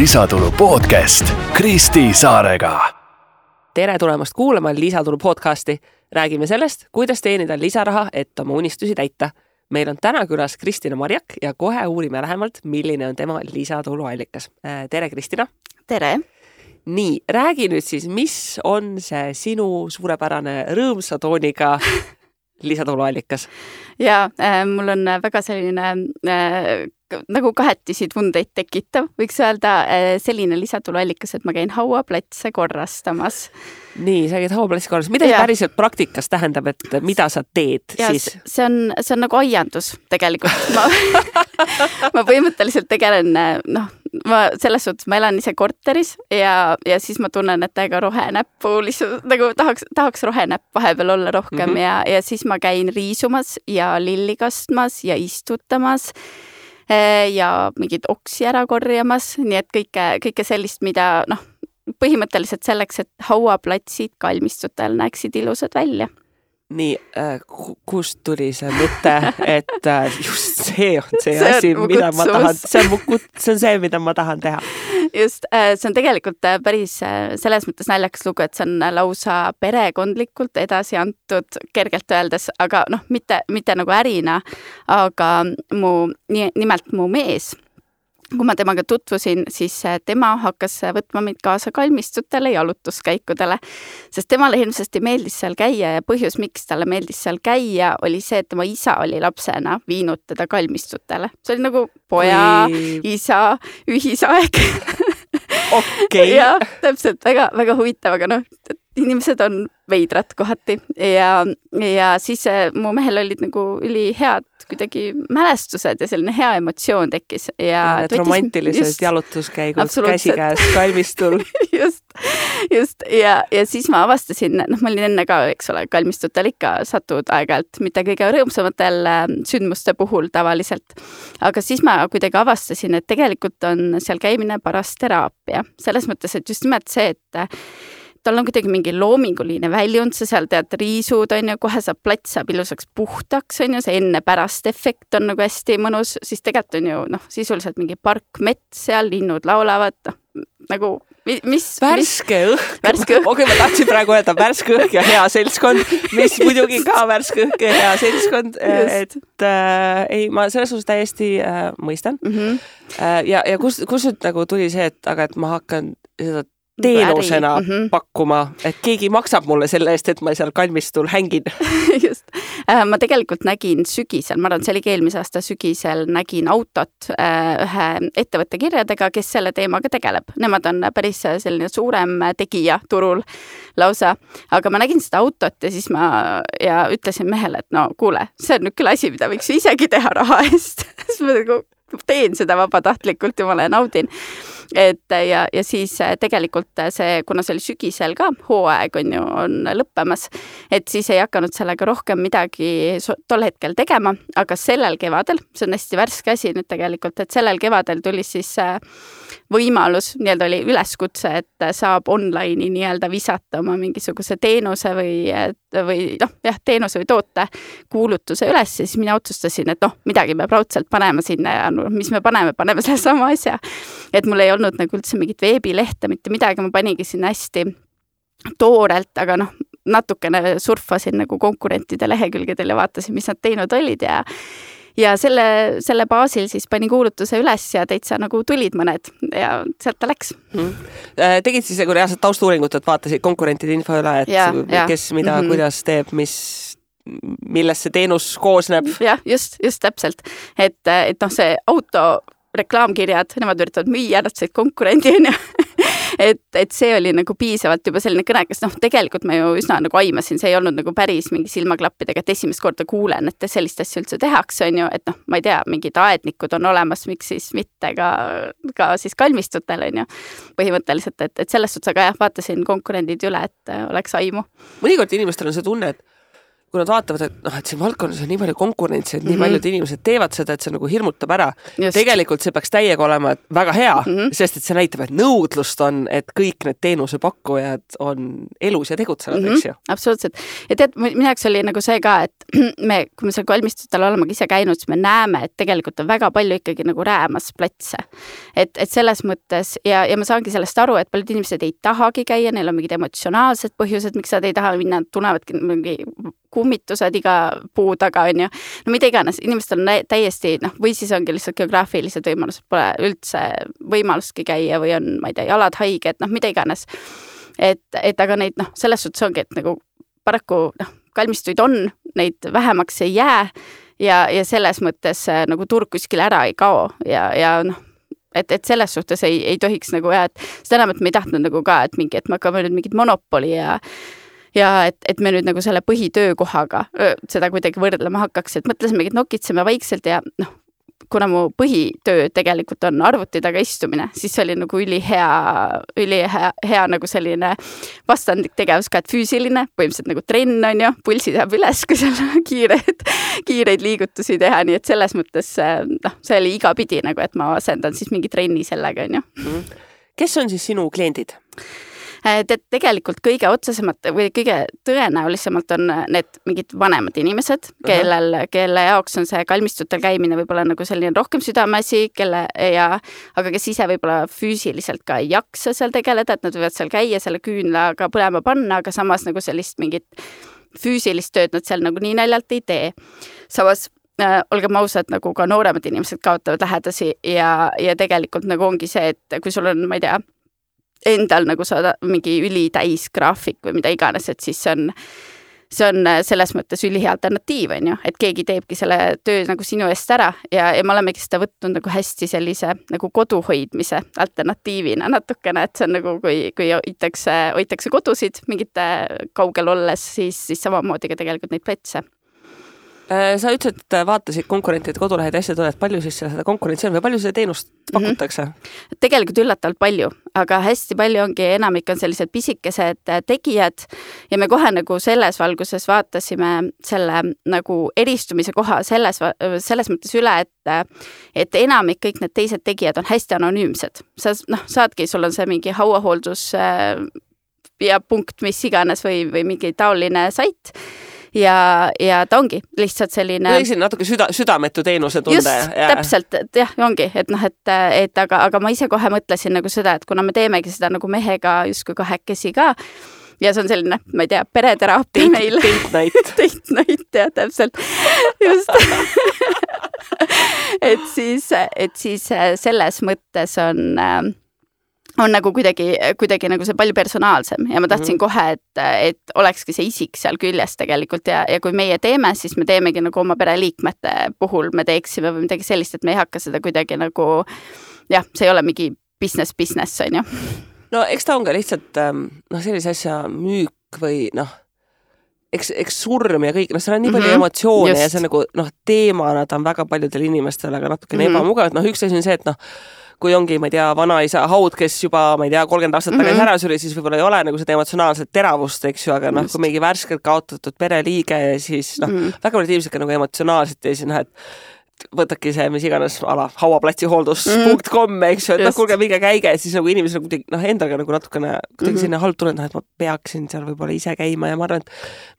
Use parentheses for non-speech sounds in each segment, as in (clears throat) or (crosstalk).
lisatulu podcast Kristi Saarega. tere tulemast kuulama Lisatulu podcasti. räägime sellest, kuidas teenida lisaraha, et oma unistusi täita. meil on täna külas Kristina Marjak ja kohe uurime lähemalt, milline on tema lisatuluallikas. tere, Kristina. tere. nii, räägi nüüd siis, mis on see sinu suurepärane rõõmsa tooniga (laughs) lisatuluallikas? ja äh, mul on väga selline äh, nagu kahetisi tundeid tekitav, võiks öelda äh, selline lisatuluallikas, et ma käin hauaplatse korrastamas. nii, sa käid hauaplatsi korras, mida see päriselt praktikas tähendab, et mida sa teed ja, siis? see on, see on nagu aiandus tegelikult ma (laughs) ma põhimõtteliselt tegelen, noh, ma selles suhtes, ma elan ise korteris ja, ja siis ma tunnen, et ega rohenäppu lihtsalt nagu tahaks, tahaks rohenäpp vahepeal olla rohkem mm -hmm. ja, ja siis ma käin riisumas ja lilli kastmas ja istutamas ja mingeid oksi ära korjamas, nii et kõike, kõike sellist, mida noh, põhimõtteliselt selleks, et hauaplatsid kalmistutel näeksid ilusad välja nii äh,, kust tuli see mõte, (laughs) et äh, just see on see, see asi, mida ma tahan, see on mu kut-, see on see, mida ma tahan teha. just äh,, see on tegelikult äh, päris äh, selles mõttes naljakas lugu, et see on lausa perekondlikult edasi antud, kergelt öeldes, aga noh, mitte, mitte nagu ärina, aga mu, nimelt mu mees kui ma temaga tutvusin, siis äh, tema hakkas äh, võtma mind kaasa kalmistutele, jalutuskäikudele, sest temale hirmsasti meeldis seal käia ja põhjus, miks talle meeldis seal käia, oli see, et tema isa oli lapsena viinud teda kalmistutele. see oli nagu poja isa ühisaeg okei okay. (laughs) jah, täpselt väga, väga huvitav, aga noh, inimesed on veidrad kohati. Ja, ja siis äh, mu mehel olid nagu ülihead kuidagi mälestused ja selline hea emotsioon tekkis. Ja, ja need romantilised just, jalutuskäigud käsikäes kalmistul. (laughs) Just, just. Ja, ja siis ma avastasin, noh, ma olin enne ka, eks ole, kalmistutel ikka satud aeg-ajalt, mitte kõige rõõmsamatel äh, sündmuste puhul tavaliselt. aga siis ma kuidagi avastasin, et tegelikult on seal käimine paras teraapia, selles mõttes, et just nimelt see, et tal on kuidagi mingi loominguline väljund, sa seal tead, riisud on ju, kohe saab plats saab ilusaks puhtaks, on ju, see enne-pärast efekt on nagu hästi mõnus, siis tegelikult on ju noh, sisuliselt mingi park, mets seal, linnud laulavad, noh nagu mis värske õhk, okei okay,, ma tahtsin praegu öelda värske õhk ja hea seltskond, mis muidugi ka värske õhk ja hea seltskond, et äh, ei, ma selles suhtes täiesti äh, mõistan mm. -hmm. Äh, ja, ja kus, kus nüüd nagu tuli see, et aga et ma hakkan seda teenusena mm -hmm. pakkuma, et keegi maksab mulle selle eest, et ma seal kalmistul hängin (laughs) just. Äh, ma tegelikult nägin sügisel, ma arvan, see oligi eelmise aasta sügisel, nägin autot äh, ühe ettevõtte kirjadega, kes selle teemaga tegeleb. Nemad on päris selline suurem tegija turul lausa, aga ma nägin seda autot ja siis ma ja ütlesin mehele, et no kuule, see on nüüd küll asi, mida võiks isegi teha raha eest (laughs) siis ma nagu teen seda vabatahtlikult, ja naudin et ja, ja siis äh, tegelikult äh, see, kuna see oli sügisel ka, hooaeg on ju, on lõppemas, et siis ei hakanud sellega rohkem midagi tol hetkel tegema, aga sellel kevadel, see on hästi värske asi nüüd tegelikult, et sellel kevadel tuli siis äh, võimalus, nii-öelda oli üleskutse, et saab online'i nii-öelda visata oma mingisuguse teenuse või, või noh, jah, teenuse või toote kuulutuse üles ja siis mina otsustasin, et noh, midagi peab raudselt panema sinna ja no mis me paneme, paneme sellesama asja. et mul ei olnud nagu üldse mingit veebilehte, mitte midagi, ma paningi sinna hästi toorelt, aga noh, natukene surfasin nagu konkurentide lehekülgedel ja vaatasin, mis nad teinud olid ja ja selle, selle baasil siis panin kuulutuse üles ja täitsa nagu tulid mõned ja sealt ta läks mm.. tegid siis nagu reaalset tausta-uuringut, et vaatasid konkurentide info üle, et ja, ja. kes mida mm, -hmm. kuidas teeb, mis millest see teenus koosneb? jah, just, just täpselt, et, et noh, see auto reklaamkirjad, nemad üritavad müüa, nad said konkurendi, onju. (laughs) et, et see oli nagu piisavalt juba selline kõnekas, noh, tegelikult ma ju üsna nagu aimasin, see ei olnud nagu päris mingi silmaklappidega, et esimest korda kuulen, et sellist asja üldse tehakse, onju, et noh, ma ei tea, mingid aednikud on olemas, miks siis mitte ka, ka siis kalmistutel, onju. põhimõtteliselt, et, et selles suhtes, aga jah, vaatasin konkurendid üle, et oleks aimu. mõnikord inimestel on see tunne, et kui nad vaatavad, et noh, et siin valdkonnas on nii palju konkurentsi, et nii mm -hmm. paljud inimesed teevad seda, et see nagu hirmutab ära. tegelikult see peaks täiega olema väga hea mm, -hmm. sest et see näitab, et nõudlust on, et kõik need teenusepakkujad on elus ja tegutsevad mm, -hmm. eks ju. absoluutselt. ja tead, minu jaoks oli nagu see ka, et (clears throat) me, kui me seal kalmistutel oleme ka ise käinud, siis me näeme, et tegelikult on väga palju ikkagi nagu räämas platse. et, et selles mõttes ja, ja ma saangi sellest aru, et paljud inimesed ei tahagi käia, neil on mingid emotsionaalsed põhjused, miks nad ei taha minna, tunnevadki mingi kummitused iga puu taga, on ju. no mida iganes, inimestel on täiesti noh, või siis ongi lihtsalt geograafilised võimalused, pole üldse võimalustki käia või on, ma ei tea, jalad haiged, noh, mida iganes. et, et aga neid noh, selles suhtes ongi, et nagu paraku noh, kalmistuid on, neid vähemaks ei jää ja, ja selles mõttes äh, nagu turg kuskile ära ei kao ja, ja noh, et, et selles suhtes ei, ei tohiks nagu jah, et seda enam, et me ei tahtnud nagu ka, et mingi, et me hakkame nüüd mingit monopoli ja ja et, et me nüüd nagu selle põhitöökohaga seda kuidagi võrdlema hakkaks, et mõtlesimegi, et nokitseme vaikselt ja noh, kuna mu põhitöö tegelikult on arvuti taga istumine, siis see oli nagu ülihea, ülihea, hea nagu selline vastandlik tegevus ka, et füüsiline, põhimõtteliselt nagu trenn on ju, pulssi saab üles, kui seal (laughs) kiired, kiireid liigutusi teha, nii et selles mõttes noh, see oli igapidi nagu, et ma asendan siis mingi trenni sellega, on ju. Mhm. kes on siis sinu kliendid? Äh, tead, tegelikult kõige otsesemalt või kõige tõenäolisemalt on need mingid vanemad inimesed, kellel, kelle jaoks on see kalmistutel käimine võib-olla nagu selline rohkem südameasi, kelle ja aga kes ise võib-olla füüsiliselt ka ei jaksa seal tegeleda, et nad võivad seal käia, selle küünlaga põlema panna, aga samas nagu sellist mingit füüsilist tööd nad seal nagu nii naljalt ei tee. samas äh, olgem ausad, nagu ka nooremad inimesed kaotavad lähedasi ja, ja tegelikult nagu ongi see, et kui sul on, ma ei tea, endal nagu saada mingi ülitäis graafik või mida iganes, et siis see on, see on äh, selles mõttes ülihea alternatiiv, on ju, et keegi teebki selle töö nagu sinu eest ära ja, ja me olemegi seda võtnud nagu hästi sellise nagu kodu hoidmise alternatiivina natukene, et see on nagu, kui, kui hoitakse, hoitakse kodusid mingite kaugel olles, siis, siis samamoodi ka tegelikult neid pletse. Äh, sa ütlesid, et vaatasid konkurentide kodulehed ja asjad, et palju siis seda konkurentsi on või palju seda teenust mhm. pakutakse mm? -hmm. tegelikult üllatavalt palju, aga hästi palju ongi, enamik on sellised pisikesed äh, tegijad ja me kohe nagu selles valguses vaatasime selle nagu eristumise koha selles, selles mõttes üle, et et enamik, kõik need teised tegijad on hästi anonüümsed. sa noh, saadki, sul on see mingi hauahooldus äh, ja punkt mis iganes või, või mingi taoline sait ja, ja ta ongi lihtsalt selline. selline natuke süda, südametu teenuse tunde. just, täpselt, et jah, ongi, et noh, et, et aga, aga ma ise kohe mõtlesin nagu seda, et kuna me teemegi seda nagu mehega justkui kahekesi ka, ja see on selline, ma ei tea, pereteraapia meil. date night (laughs) date night, jah, täpselt, just (laughs) et siis, et siis selles mõttes on äh, on nagu kuidagi, kuidagi nagu see palju personaalsem ja ma tahtsin mm -hmm. kohe, et, et olekski see isik seal küljes tegelikult ja, ja kui meie teeme, siis me teemegi nagu oma pereliikmete puhul me teeksime või midagi sellist, et me ei hakka seda kuidagi nagu jah, see ei ole mingi business, business on ju. no eks ta on ka lihtsalt ähm, noh, sellise asja müük või noh, eks, eks surm ja kõik, noh, seal on nii palju mm -hmm. emotsioone Just. ja see nagu noh, teemana ta on väga paljudele inimestele ka natukene mm -hmm. ebamugav, et noh, üks asi on see, et noh, kui ongi, ma ei tea, vanaisa haud, kes juba, ma ei tea, kolmkümmend aastat tagasi mm -hmm. ära suri, siis võib-olla ei ole nagu seda emotsionaalset teravust, eks ju, aga noh, kui mingi värskelt kaotatud pereliige ja siis noh mm -hmm., väga paljud inimesed ka nagu emotsionaalselt ja siis noh, et võtadki see, mis iganes ala, hauaplatsi hooldus.com mm., eks ju, et noh, kuulge, minge käige, siis nagu inimesel kuidagi noh, endaga nagu natukene kuidagi mm -hmm. selline halb tunne, et noh, et ma peaksin seal võib-olla ise käima ja ma arvan, et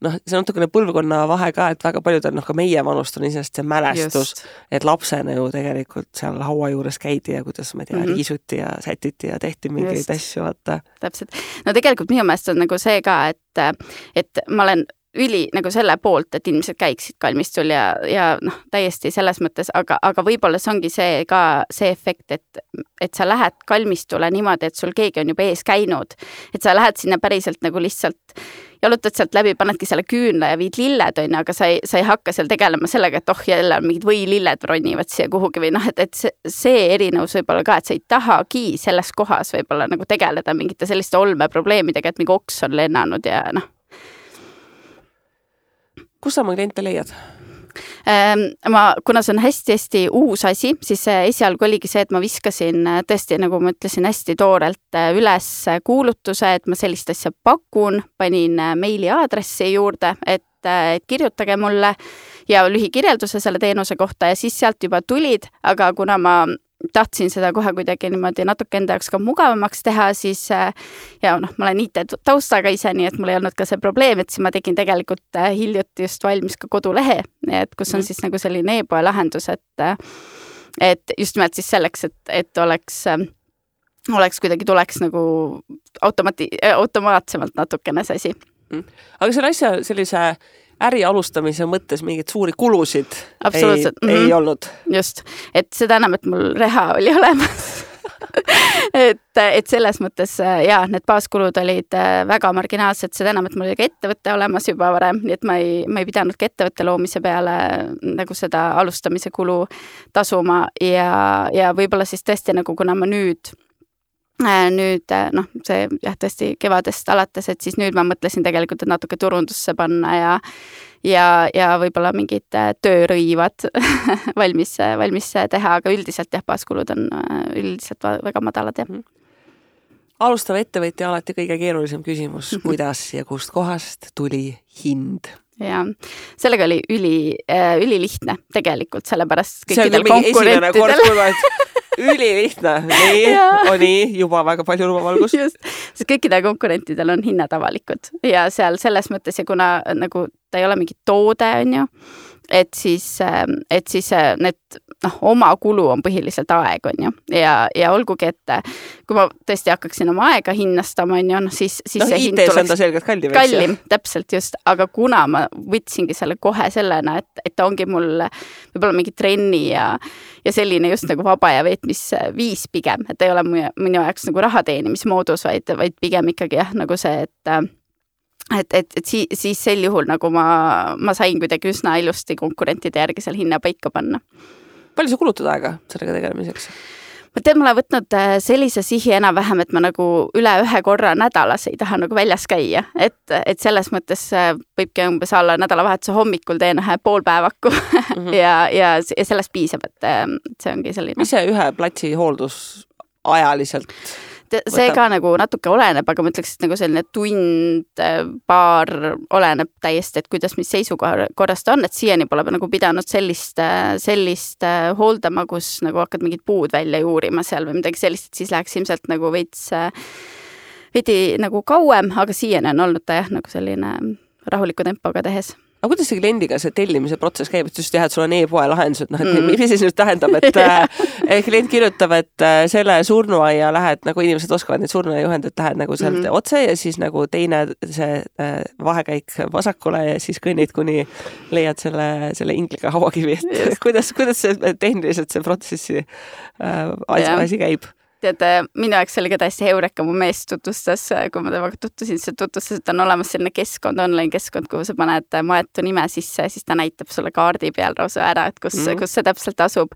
noh, see on natukene põlvkonna vahe ka, et väga paljudel noh, ka meie vanust on iseenesest see mälestus, et lapsena ju tegelikult seal haua juures käidi ja kuidas, ma ei tea mm, -hmm. riisuti ja sätiti ja tehti mingeid asju, vaata. täpselt. no tegelikult minu meelest on nagu see ka, et, et ma olen üli nagu selle poolt, et inimesed käiksid kalmistul ja, ja noh, täiesti selles mõttes, aga, aga võib-olla see ongi see ka see efekt, et, et sa lähed kalmistule niimoodi, et sul keegi on juba ees käinud. et sa lähed sinna päriselt nagu lihtsalt, jalutad sealt läbi, panedki selle küünla ja viid lilled, on ju, aga sa ei, sa ei hakka seal tegelema sellega, et oh, jälle mingid võililled ronivad siia kuhugi või noh, et, et see, see erinevus võib-olla ka, et sa ei tahagi selles kohas võib-olla nagu tegeleda mingite selliste olmeprobleemidega, et mingi oks on lennanud ja noh kus sa oma kliente leiad? Ehm, ma, kuna see on hästi-hästi uus asi, siis esialgu oligi see, et ma viskasin äh, tõesti, nagu ma ütlesin, hästi toorelt äh, üles kuulutuse, et ma sellist asja pakun, panin äh, meiliaadressi juurde, et et kirjutage mulle ja lühikirjelduse selle teenuse kohta ja siis sealt juba tulid, aga kuna ma tahtsin seda kohe kuidagi niimoodi natuke enda jaoks ka mugavamaks teha, siis ja noh, ma olen IT-taustaga ise, nii et mul ei olnud ka see probleem, et siis ma tegin tegelikult hiljuti just valmis ka kodulehe, et kus on mm. siis nagu selline e-poe lahendus, et et just nimelt siis selleks, et, et oleks oleks kuidagi, tuleks nagu automati-, automaatsemalt natukene see asi mm.. aga selle asja sellise äri alustamise mõttes mingeid suuri kulusid ei, mm -hmm. ei mhm. olnud? just, et seda enam, et mul reha oli (laughs) olemas et, et selles mõttes jaa, need baaskulud olid äh, väga marginaalsed, seda enam, et mul oli ka ettevõte olemas juba varem, nii et ma ei, ma ei pidanudki ettevõtte loomise peale nagu seda alustamise kulu tasuma ja, ja võib-olla siis tõesti nagu, kuna ma nüüd Äh, nüüd äh, noh, see jah, tõesti kevadest alates, et siis nüüd ma mõtlesin tegelikult, et natuke turundusse panna ja ja, ja võib-olla mingid äh, töörõivad (laughs) valmis, valmis teha, aga üldiselt jah, baaskulud on üldiselt väga madalad jah. Mhm. alustav ettevõtja alati kõige keerulisem küsimus, kuidas ja kustkohast tuli hind? jah, sellega oli üli äh,, ülilihtne tegelikult, sellepärast kõikidel konkurentidel (laughs) ülilihtne, nii, (laughs) nii, juba väga palju lubavalgust. just, sest kõikidel konkurentidel on hinnad avalikud. Ja seal selles mõttes ja kuna nagu ta ei ole mingi toode, on ju, et siis, et siis äh, need noh, oma kulu on põhiliselt aeg, on ju, ja, ja olgugi, et äh, kui ma tõesti hakkaksin oma aega hinnastama, on ju, noh siis, siis noh, IT-s on ta selgelt kallim, eks ju. kallim, täpselt just, aga kuna ma võtsingi selle kohe sellena, et, et ta ongi mul võib-olla mingi trenni ja ja selline just nagu vaba aja veetmisviis pigem, et ei ole minu jaoks nagu raha teenimismoodus, vaid, vaid pigem ikkagi jah, nagu see, et et, et, et siis, siis sel juhul nagu ma, ma sain kuidagi üsna ilusti konkurentide järgi seal hinna paika panna. Palju sa kulutad aega sellega tegelemiseks? ma tean, ma olen võtnud äh, sellise sihi enam-vähem, et ma nagu üle ühe korra nädalas ei taha nagu väljas käia, et, et selles mõttes äh, võibki umbes olla nädalavahetuse hommikul teen ühe poolpäevaku mm -hmm. (laughs) ja, ja, ja sellest piisab, et see ongi selline. mis see ühe platsi hooldus ajaliselt et see ka nagu natuke oleneb, aga ma ütleks, et nagu selline tund, paar oleneb täiesti, et kuidas, mis seisukorras ta on, et siiani pole nagu pidanud sellist, sellist äh, hooldama, kus nagu hakkad mingid puud välja juurima seal või midagi sellist, et siis läheks ilmselt nagu veits, veidi nagu kauem, aga siiani on olnud ta jah, nagu selline rahuliku tempoga tehes aga kuidas see kliendiga see tellimise protsess käib, et just jah, et sul on e-poe lahendus, et noh, et mm. mis see nüüd tähendab, et (laughs) äh, klient kirjutab, et äh, selle surnuaia lähed, nagu inimesed oskavad neid surnuaiajuhendeid, lähed nagu sealt mm -hmm. otse ja siis nagu teine see äh, vahekäik vasakule ja siis kõnnid, kuni leiad selle, selle ingliga hauakivi, et kuidas, kuidas see tehniliselt see protsessi äh, asi, asi käib? Tead, minu jaoks oli ka täiesti heureka, mu mees tutvustas, kui ma temaga tutvusin, siis ta tutvustas, et on olemas selline keskkond, online keskkond, kuhu sa paned maetu nime sisse, siis ta näitab sulle kaardi peal lausa ära, et kus mm, -hmm. kus see täpselt asub.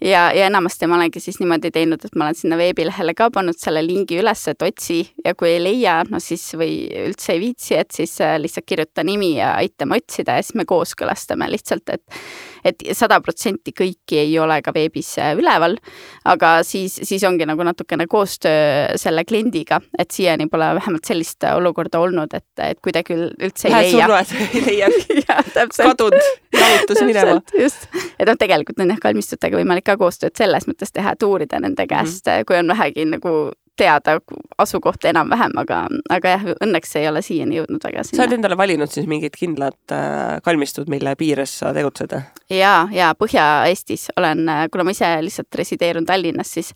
ja, ja enamasti ma olengi siis niimoodi teinud, et ma olen sinna veebilehele ka pannud selle lingi üles, et otsi ja kui ei leia, no siis või üldse ei viitsi, et siis lihtsalt kirjuta nimi ja aita me otsida ja siis me kooskõlastame lihtsalt, et et sada protsenti kõiki ei ole ka veebis äh, üleval, aga siis, siis ongi nagu natukene koostöö selle kliendiga, et siiani pole vähemalt sellist olukorda olnud, et, et kui ta küll üldse ei leia. Lähed surnud, ei leia (laughs) kadunud, jalutas minema. just, et noh, tegelikult on jah kalmistutega võimalik ka koostööd selles mõttes teha, et uurida nende käest mm, -hmm. kui on vähegi nagu teada asukohta enam-vähem, aga, aga jah, õnneks ei ole siiani jõudnud väga sinna. sa oled endale valinud siis mingid kindlad äh, kalmistud, mille piires sa tegutsed? ja, ja Põhja-Eestis olen, äh, kuna ma ise lihtsalt resideerun Tallinnas, siis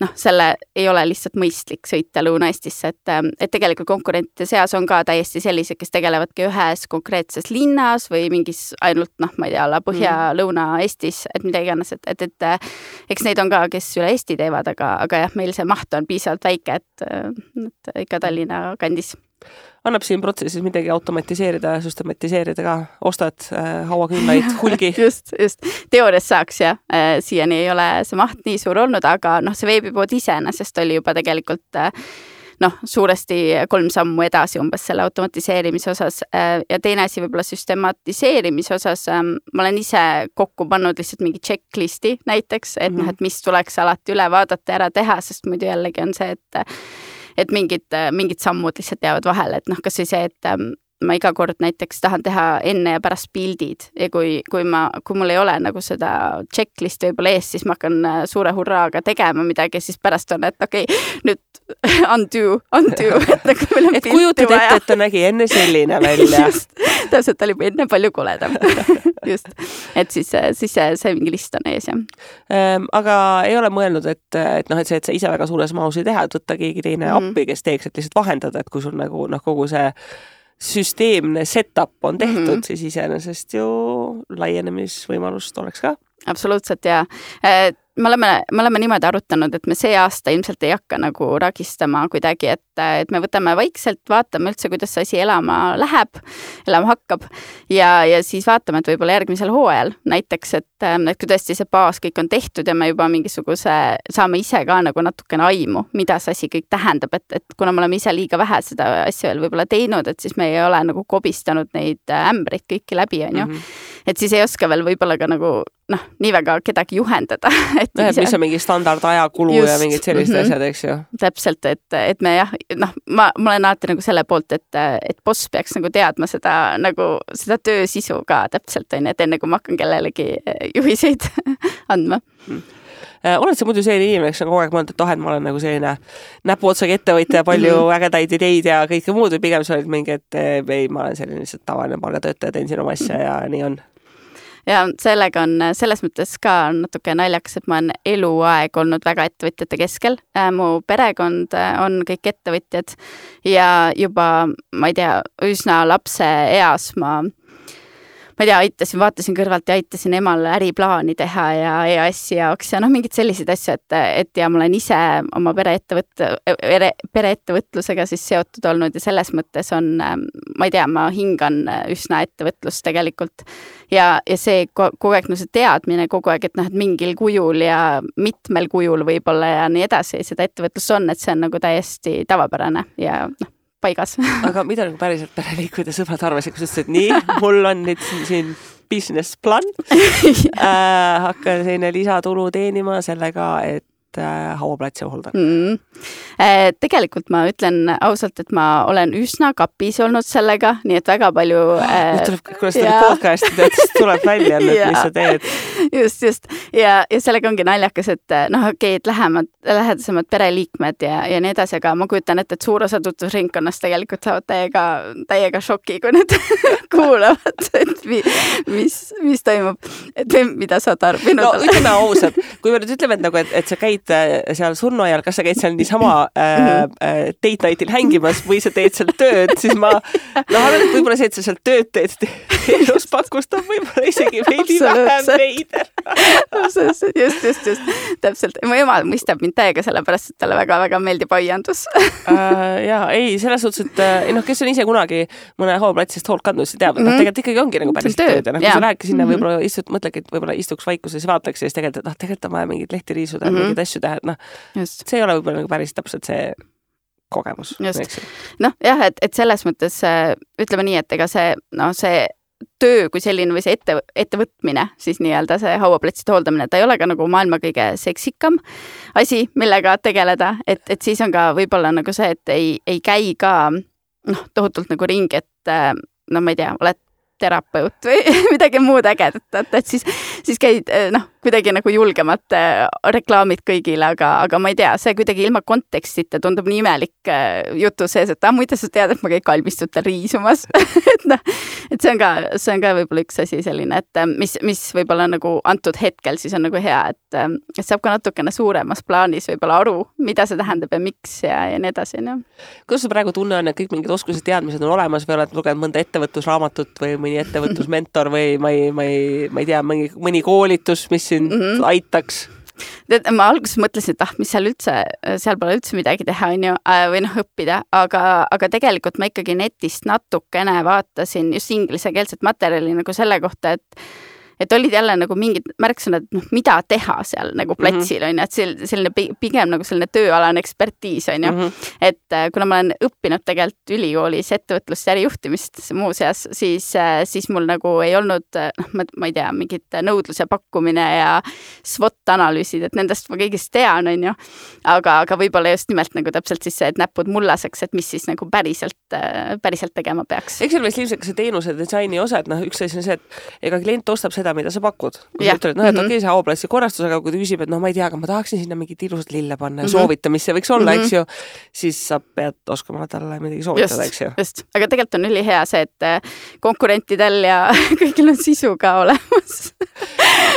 noh, selle ei ole lihtsalt mõistlik sõita Lõuna-Eestisse, et, äh, et tegelikult konkurentide seas on ka täiesti sellised, kes tegelevadki ühes konkreetses linnas või mingis ainult noh, ma ei tea, Põhja-Lõuna-Eestis, et mida iganes, et, et, et äh, eks neid on ka, kes üle Eesti teevad, aga, aga jah, meil see maht on piisavalt piisavalt väike, et, et ikka Tallinna kandis annab siin protsessis midagi automatiseerida ja süstematiseerida ka, ostad äh, hauaküünlaid (laughs) hulgi just, just. teoorias saaks jah äh,, siiani ei ole see maht nii suur olnud, aga noh, see veebipood iseenesest oli juba tegelikult äh, noh, suuresti kolm sammu edasi umbes selle automatiseerimise osas äh, ja teine asi võib-olla süstematiseerimise osas, ähm, ma olen ise kokku pannud lihtsalt mingi checklist'i näiteks, et mm -hmm. noh, et mis tuleks alati üle vaadata ja ära teha, sest muidu jällegi on see, et et mingid, mingid sammud lihtsalt jäävad vahele, et noh, kasvõi see, et ähm, ma iga kord näiteks tahan teha enne ja pärast pildid ja kui, kui ma, kui mul ei ole nagu seda checklist'i võib-olla ees, siis ma hakkan äh, suure hurraaga tegema midagi, siis pärast on, et okei okay,, nüüd (laughs) undo, undo, et nagu meil on (laughs) et kujutad ette, et ta nägi enne selline (laughs) välja. täpselt, ta oli enne palju koledam just, et siis, siis see, see mingi list on ees, jah ähm,. aga ei ole mõelnud, et, et noh, et see, et sa ise väga suures mahus ei teha, et võtta keegi teine mm -hmm. appi, kes teeks, et lihtsalt vahendada, et kui sul nagu noh, kogu see süsteemne setup on tehtud mm, -hmm. siis iseenesest ju laienemisvõimalust oleks ka. absoluutselt ja me oleme, me oleme niimoodi arutanud, et me see aasta ilmselt ei hakka nagu ragistama kuidagi, et, et me võtame vaikselt, vaatame üldse, kuidas see asi elama läheb, elama hakkab. ja, ja siis vaatame, et võib-olla järgmisel hooajal näiteks, et, et kui tõesti see baas kõik on tehtud ja me juba mingisuguse, saame ise ka nagu natukene aimu, mida see asi kõik tähendab, et, et kuna me oleme ise liiga vähe seda asja veel võib-olla teinud, et siis me ei ole nagu kobistanud neid ämbreid kõiki läbi, on ju. Mhm. et siis ei oska veel võib-olla ka nagu noh, nii väga kedagi juhendada (laughs) et et mis on mingi standard ajakulu Just. ja mingid sellised mm -hmm. asjad, eks ju. täpselt, et, et me jah, noh, ma, ma olen alati nagu selle poolt, et, et boss peaks nagu teadma seda nagu seda töö sisu ka täpselt onju, et enne kui ma hakkan kellelegi eh, juhiseid (laughs) andma mm oled sa muidu selline inimene, kes on kogu aeg mõelnud, et oh, et ma olen nagu selline näpuotsaga ettevõtja, palju -hmm. ägedaid ideid ja kõike muud või pigem sa olid mingi, et eh, ei, ma olen selline lihtsalt tavaline palgatöötaja, teen siin oma asja ja nii on ja sellega on selles mõttes ka natuke naljakas, et ma olen eluaeg olnud väga ettevõtjate keskel. Äh, mu perekond äh, on kõik ettevõtjad ja juba, ma ei tea, üsna lapse eas ma ma ei tea, aitasin, vaatasin kõrvalt ja aitasin emal äriplaani teha ja EAS-i jaoks ja noh, mingeid selliseid asju, et, et ja ma olen ise oma pereettevõtte, pereettevõtlusega siis seotud olnud ja selles mõttes on, ma ei tea, ma hingan üsna ettevõtlust tegelikult. ja, ja see kogu aeg, no see teadmine kogu aeg, et noh, et mingil kujul ja mitmel kujul võib-olla ja nii edasi seda ettevõtlust on, et see on nagu täiesti tavapärane ja noh paigas. (laughs) Aga mida nagu päriselt pereliikmed ja sõbrad arvasid, kui sa ütlesid, nii, mul on nüüd siin, siin business plan. (laughs) Äh,, hakkan selline lisatulu teenima sellega, et äh, hauaplatsi hooldada mm.? Äh, tegelikult ma ütlen ausalt, et ma olen üsna kapis olnud sellega, nii et väga palju äh,. nüüd tuleb, kui sa tuled podcast'i teed, siis tuleb välja nüüd, mis sa teed. (laughs) just, just ja, ja sellega ongi naljakas, et äh, noh, okei okay,, et lähemad, lähedasemad pereliikmed ja, ja nii edasi, aga ma kujutan ette, et suur osa tutvusringkonnast tegelikult saavad täiega, täiega šoki, kui nad (laughs) kuulavad, et mi, mis, mis toimub, et mida sa tarbinud oled. no ütleme ausalt, kui me nüüd ütleme, et nagu, et, et sa käid äh, seal surnuaial, kas sa käid seal niisama äh, äh, date night'il hängimas või sa teed seal tööd, siis ma noh, arvan, et võib-olla see, et sa seal tööd teed, (laughs) teenuspakust on võib-olla isegi veidi vähem veider just, just, just, täpselt. mu ema mõistab mind täiega sellepärast, et talle väga-väga meeldib aiandus äh, ja ei, selles suhtes, et ei noh, kes on ise kunagi mõne hauaplatsist hoolt kandnud, see teab, et noh, mhm. tegelikult ikkagi ongi nagu päris tööd ja noh, kui sa lähedki sinna mhm. võib-olla istud, mõtledki, et võib-olla istuks vaikuses ja vaataks ja siis tegelikult, et noh, tegelikult on vaja mingeid lehti riisuda mm, -hmm. mingeid asju teha, et noh, see ei ole võib-olla nagu päris täpselt see kogemus. noh, jah, et, et selles mõttes ütleme nii, et ega see, noh, see töö kui selline või see ette, ettevõtmine, siis nii-öelda see hauaplatside hooldamine, ta ei ole ka nagu maailma kõige seksikam asi, millega tegeleda, et, et siis on ka võib-olla nagu see, et ei, ei käi ka noh, tohutult nagu ringi, et no ma ei tea, oled terapeut või (laughs) midagi muud ägedat, et, siis, siis käid noh, kuidagi nagu julgemad äh, reklaamid kõigile, aga, aga ma ei tea, see kuidagi ilma kontekstita tundub nii imelik äh, jutu sees, et ah muide, sa tead, et ma käin kalmistutel riisumas (laughs) et noh, et see on ka, see on ka võib-olla üks asi selline, et äh, mis, mis võib-olla nagu antud hetkel siis on nagu hea, et, et saab ka natukene suuremas plaanis võib-olla aru, mida see tähendab ja miks ja, ja nii edasi, onju. kuidas sul praegu tunne on, et kõik mingid oskused, teadmised on olemas või oled lugenud mõnda ettevõtlusraamatut või mõni ettevõtlusmentor või ma ei, ma ei, ma ei tea, mõni, mõni koolitus, mis sind mm -hmm. aitaks? tead, ma alguses mõtlesin, et ah, mis seal üldse, seal pole üldse midagi teha, on ju, äh, või noh, õppida, aga, aga tegelikult ma ikkagi netist natukene vaatasin just inglisekeelset materjali nagu selle kohta, et et olid jälle nagu mingid märksõnad, noh, mida teha seal nagu Mhm. platsil on ju, et sel-, selline pi- pigem nagu selline tööalane ekspertiis on ju mm.. Mhm. et äh, kuna ma olen õppinud tegelikult ülikoolis ettevõtlust ja ärijuhtimist muuseas, siis, siis mul nagu ei olnud, noh, ma, ma ei tea, mingit nõudluse pakkumine ja SWOT analüüsid, et nendest ma kõigist tean, on ju. aga, aga võib-olla just nimelt nagu täpselt siis see, et näpud mullaseks, et mis siis nagu päriselt, päriselt tegema peaks. eks seal vist ilmselt ka see teenuse disaini osa, et noh, üks asi on see, et ega klient ostab seda, mida sa pakud. kui sa ütled, noh, et Mhm. okei okay,, see haoplassi korrastus, aga kui ta küsib, et noh, ma ei tea, aga ma tahaksin sinna mingit ilusat lille panna ja Mhm. soovita, mis see võiks olla, Mhm. eks ju, siis sa pead oskama talle midagi soovitada, eks ju. just, aga tegelikult on ülihea see, et äh, konkurentidel ja (laughs) kõigil on sisu ka olemas. (laughs)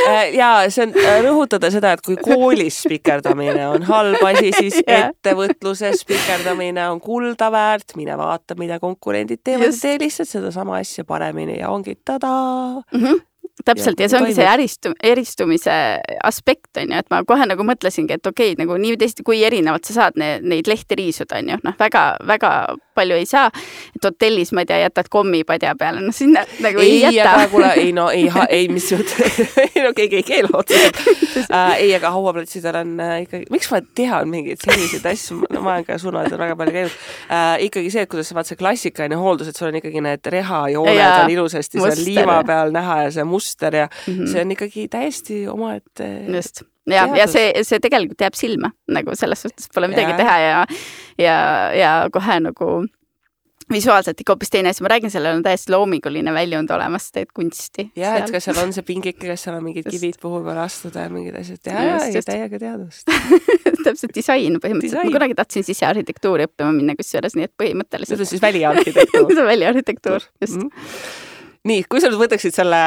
Äh, ja see on äh, rõhutada seda, et kui koolis spikerdamine on halb asi, siis (laughs) ettevõtluses spikerdamine on kulda väärt, mine vaata, mida konkurendid teevad tee lihtsalt sedasama asja paremini ja ongi tadaa. Täpselt Ja ja see ongi see äristu-, eristumise aspekt on ju, et ma kohe nagu mõtlesingi, et okei okay,, nagu nii või teisiti, kui erinevalt sa saad ne, neid lehti riisuda, on ju, noh, väga, väga palju ei saa. et hotellis, ma ei tea, jätad kommipadja peale, no sinna nagu ei, ei ei, aga jäta. kuule, ei no ei, ei mis jutt, (laughs) ei no keegi ei keela otseselt äh,. ei, aga hauaplatsidel on äh, ikkagi, miks ma tean mingeid selliseid asju, no ma olen ka suunajal väga palju käinud äh,. ikkagi see, et kuidas vaat see klassikaline hooldus, et sul on ikkagi need rehajooned on ilusasti seal liiva peal näha ja see muster ja mm. -hmm. see on ikkagi täiesti omaette. just, ja, ja see, see tegelikult jääb silma nagu selles suhtes pole midagi Jaa. teha ja, ja, ja kohe nagu visuaalselt ikka hoopis teine asi, ma räägin, sellel on täiesti loominguline väljund olemas, teed kunsti. ja, et kas seal on see pingike, kas seal on mingid Just. kivid, kuhu peale astuda ja mingid asjad ja, Just, ja, ja täiega teadust. (laughs) täpselt disain põhimõtteliselt, ma kunagi tahtsin sisearhitektuuri õppima minna kusjuures, nii et see põhimõtteliselt on siis väliarhitektuur. (laughs) see on väliarhitektuur, just. Mhm. nii, kui sa nüüd võtaksid selle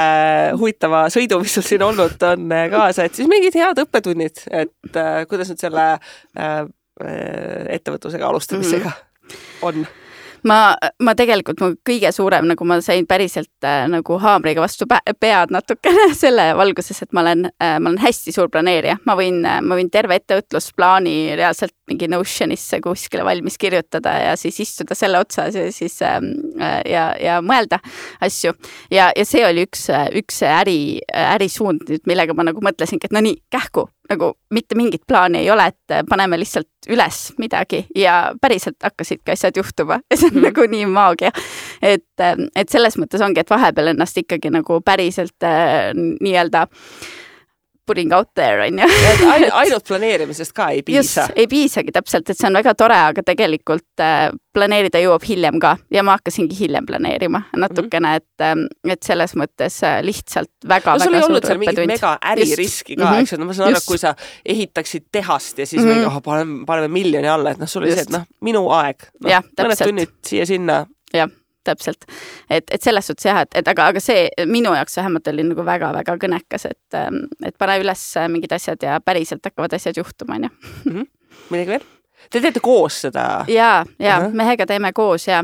huvitava sõidu, mis sul siin olnud on äh, kaasa, et siis mingid head õppetunnid, et äh, kuidas nüüd selle äh, äh, ettevõtlusega alustamisega mm -hmm. on? ma, ma tegelikult, mu kõige suurem, nagu ma sain päriselt äh, nagu haamriga vastu pead natukene (laughs) selle valguses, et ma olen äh,, ma olen hästi suur planeerija, ma võin, ma võin terve ettevõtlusplaani reaalselt mingi Notionisse kuskile valmis kirjutada ja siis istuda selle otsas ja siis ähm, äh, ja, ja mõelda asju. ja, ja see oli üks, üks äri, ärisuund nüüd, millega ma nagu mõtlesingi, et no nii, kähku nagu mitte mingit plaani ei ole, et paneme lihtsalt üles midagi ja päriselt hakkasidki asjad juhtuma ja (laughs) see on mm. nagu nii maagia. et, et selles mõttes ongi, et vahepeal ennast ikkagi nagu päriselt äh, nii-öelda putting out there on ju. (laughs) ainult, planeerimisest ka ei piisa., ei piisagi täpselt, et see on väga tore, aga tegelikult äh, planeerida jõuab hiljem ka ja ma hakkasingi hiljem planeerima natukene, et, et selles mõttes äh, lihtsalt väga no väga suur õppetund. mega äririski ka, Mhm. eks ju, no ma saan aru, kui sa ehitaksid tehast ja siis Mhm. mingi oh, paneme, paneme miljoni alla, et noh, sul oli see, et noh, minu aeg no,, Jah, mõned tunnid siia-sinna. täpselt, et, et selles suhtes jah, et, et aga, aga see minu jaoks vähemalt oli nagu väga-väga kõnekas, et, et pane üles mingid asjad ja päriselt hakkavad asjad juhtuma, onju. midagi veel? Te teete koos seda? ja, ja Ahah. mehega teeme koos ja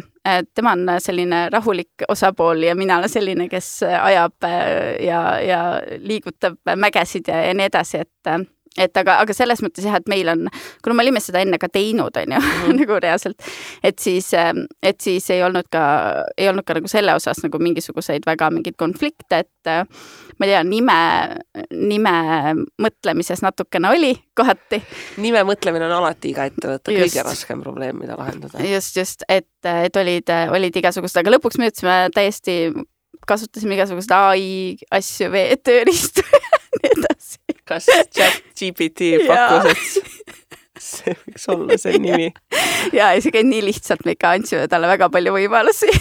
tema on selline rahulik osapool ja mina olen selline, kes ajab äh, ja, ja liigutab mägesid ja, ja nii edasi, et et aga, aga selles mõttes jah, et meil on, kuna me olime seda enne ka teinud, on ju, (laughs) nagu reaalselt, et siis, et siis ei olnud ka, ei olnud ka nagu selle osas nagu mingisuguseid väga mingeid konflikte, et äh, ma ei tea, nime, nime mõtlemises natukene oli kohati nime mõtlemine on alati iga ettevõtte kõige raskem probleem, mida lahendada. just, just, et, et olid, olid igasugused, aga lõpuks me jõudsime täiesti, kasutasime igasuguseid ai asju, tööriistu (laughs) ja nii edasi. Kas chat GPT (laughs) pakkus, et see võiks olla see nimi? (laughs) ja isegi nii lihtsalt me ikka andsime talle väga palju võimalusi. (laughs)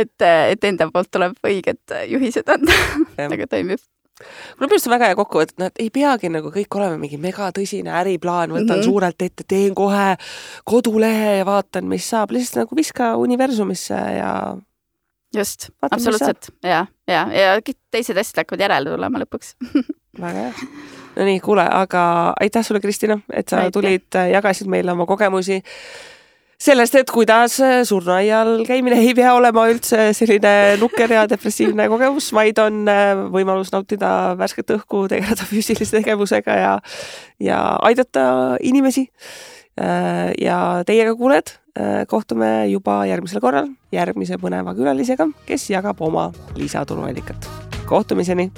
et, et enda poolt tuleb õiged juhised anda, aga toimib. minu arust on väga hea kokkuvõte, et noh, et ei peagi nagu kõik olema mingi megatõsine äriplaan, võtan mm. -hmm. suurelt ette, teen kohe kodulehe ja vaatan, mis saab, lihtsalt nagu viska universumisse ja just, absoluutselt ja, ja, ja kõik teised asjad hakkavad järele tulema lõpuks. (laughs) väga hea. Nonii, kuule, aga aitäh sulle, Kristina, et sa Aitäh. tulid, jagasid meile oma kogemusi sellest, et kuidas surnuaial käimine ei pea olema üldse selline nukker ja depressiivne kogemus, vaid on äh, võimalus nautida värsket õhku, tegeleda füüsilise tegevusega ja, ja aidata inimesi ja teiega, kuulajad, kohtume juba järgmisel korral järgmise põneva külalisega, kes jagab oma lisatuluallikat. kohtumiseni